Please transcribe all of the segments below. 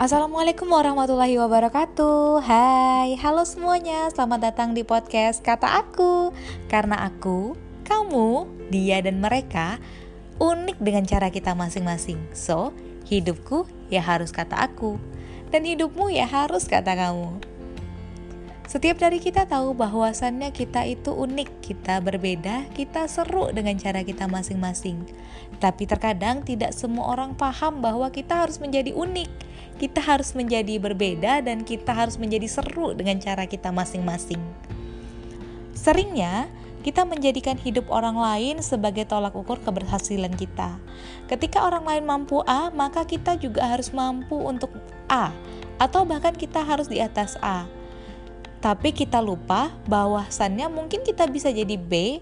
Assalamualaikum warahmatullahi wabarakatuh. Hai, halo semuanya. Selamat datang di podcast Kata Aku. Karena aku, kamu, dia dan mereka Unik dengan cara kita masing-masing. So, hidupku ya harus kata aku. Dan hidupmu ya harus kata kamu. Setiap dari kita tahu bahwasannya kita itu unik, kita berbeda, kita seru dengan cara kita masing-masing. Tapi terkadang tidak semua orang paham bahwa kita harus menjadi unik, kita harus menjadi berbeda, dan kita harus menjadi seru dengan cara kita masing-masing. Seringnya, kita menjadikan hidup orang lain sebagai tolak ukur keberhasilan kita. Ketika orang lain mampu A, maka kita juga harus mampu untuk A, atau bahkan kita harus di atas A tapi kita lupa bahwasannya mungkin kita bisa jadi B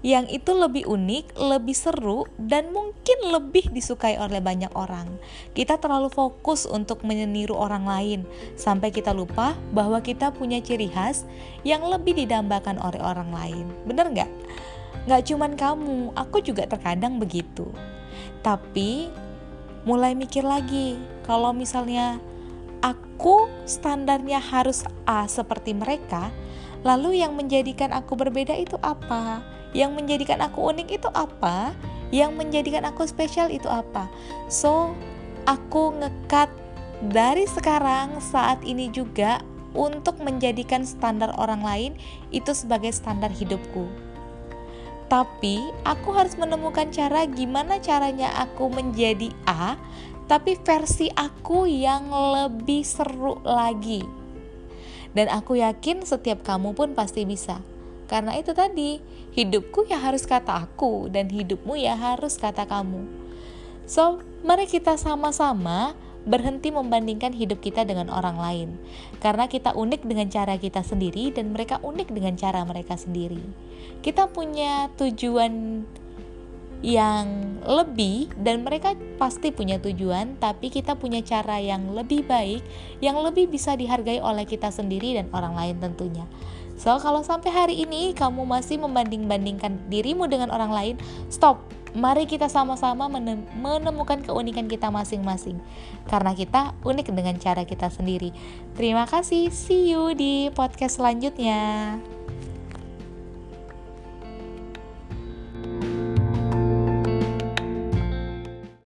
yang itu lebih unik, lebih seru, dan mungkin lebih disukai oleh banyak orang. Kita terlalu fokus untuk meniru orang lain, sampai kita lupa bahwa kita punya ciri khas yang lebih didambakan oleh orang lain. Bener nggak? Nggak cuman kamu, aku juga terkadang begitu. Tapi mulai mikir lagi, kalau misalnya aku standarnya harus A seperti mereka, lalu yang menjadikan aku berbeda itu apa? Yang menjadikan aku unik itu apa? Yang menjadikan aku spesial itu apa? So, aku ngekat dari sekarang saat ini juga untuk menjadikan standar orang lain itu sebagai standar hidupku. Tapi aku harus menemukan cara gimana caranya aku menjadi A tapi versi aku yang lebih seru lagi. Dan aku yakin setiap kamu pun pasti bisa. Karena itu tadi, hidupku ya harus kata aku dan hidupmu ya harus kata kamu. So, mari kita sama-sama berhenti membandingkan hidup kita dengan orang lain. Karena kita unik dengan cara kita sendiri dan mereka unik dengan cara mereka sendiri. Kita punya tujuan yang lebih dan mereka pasti punya tujuan tapi kita punya cara yang lebih baik yang lebih bisa dihargai oleh kita sendiri dan orang lain tentunya so kalau sampai hari ini kamu masih membanding-bandingkan dirimu dengan orang lain stop. Mari kita sama-sama menemukan keunikan kita masing-masing. Karena kita unik dengan cara kita sendiri. Terima kasih. See you di podcast selanjutnya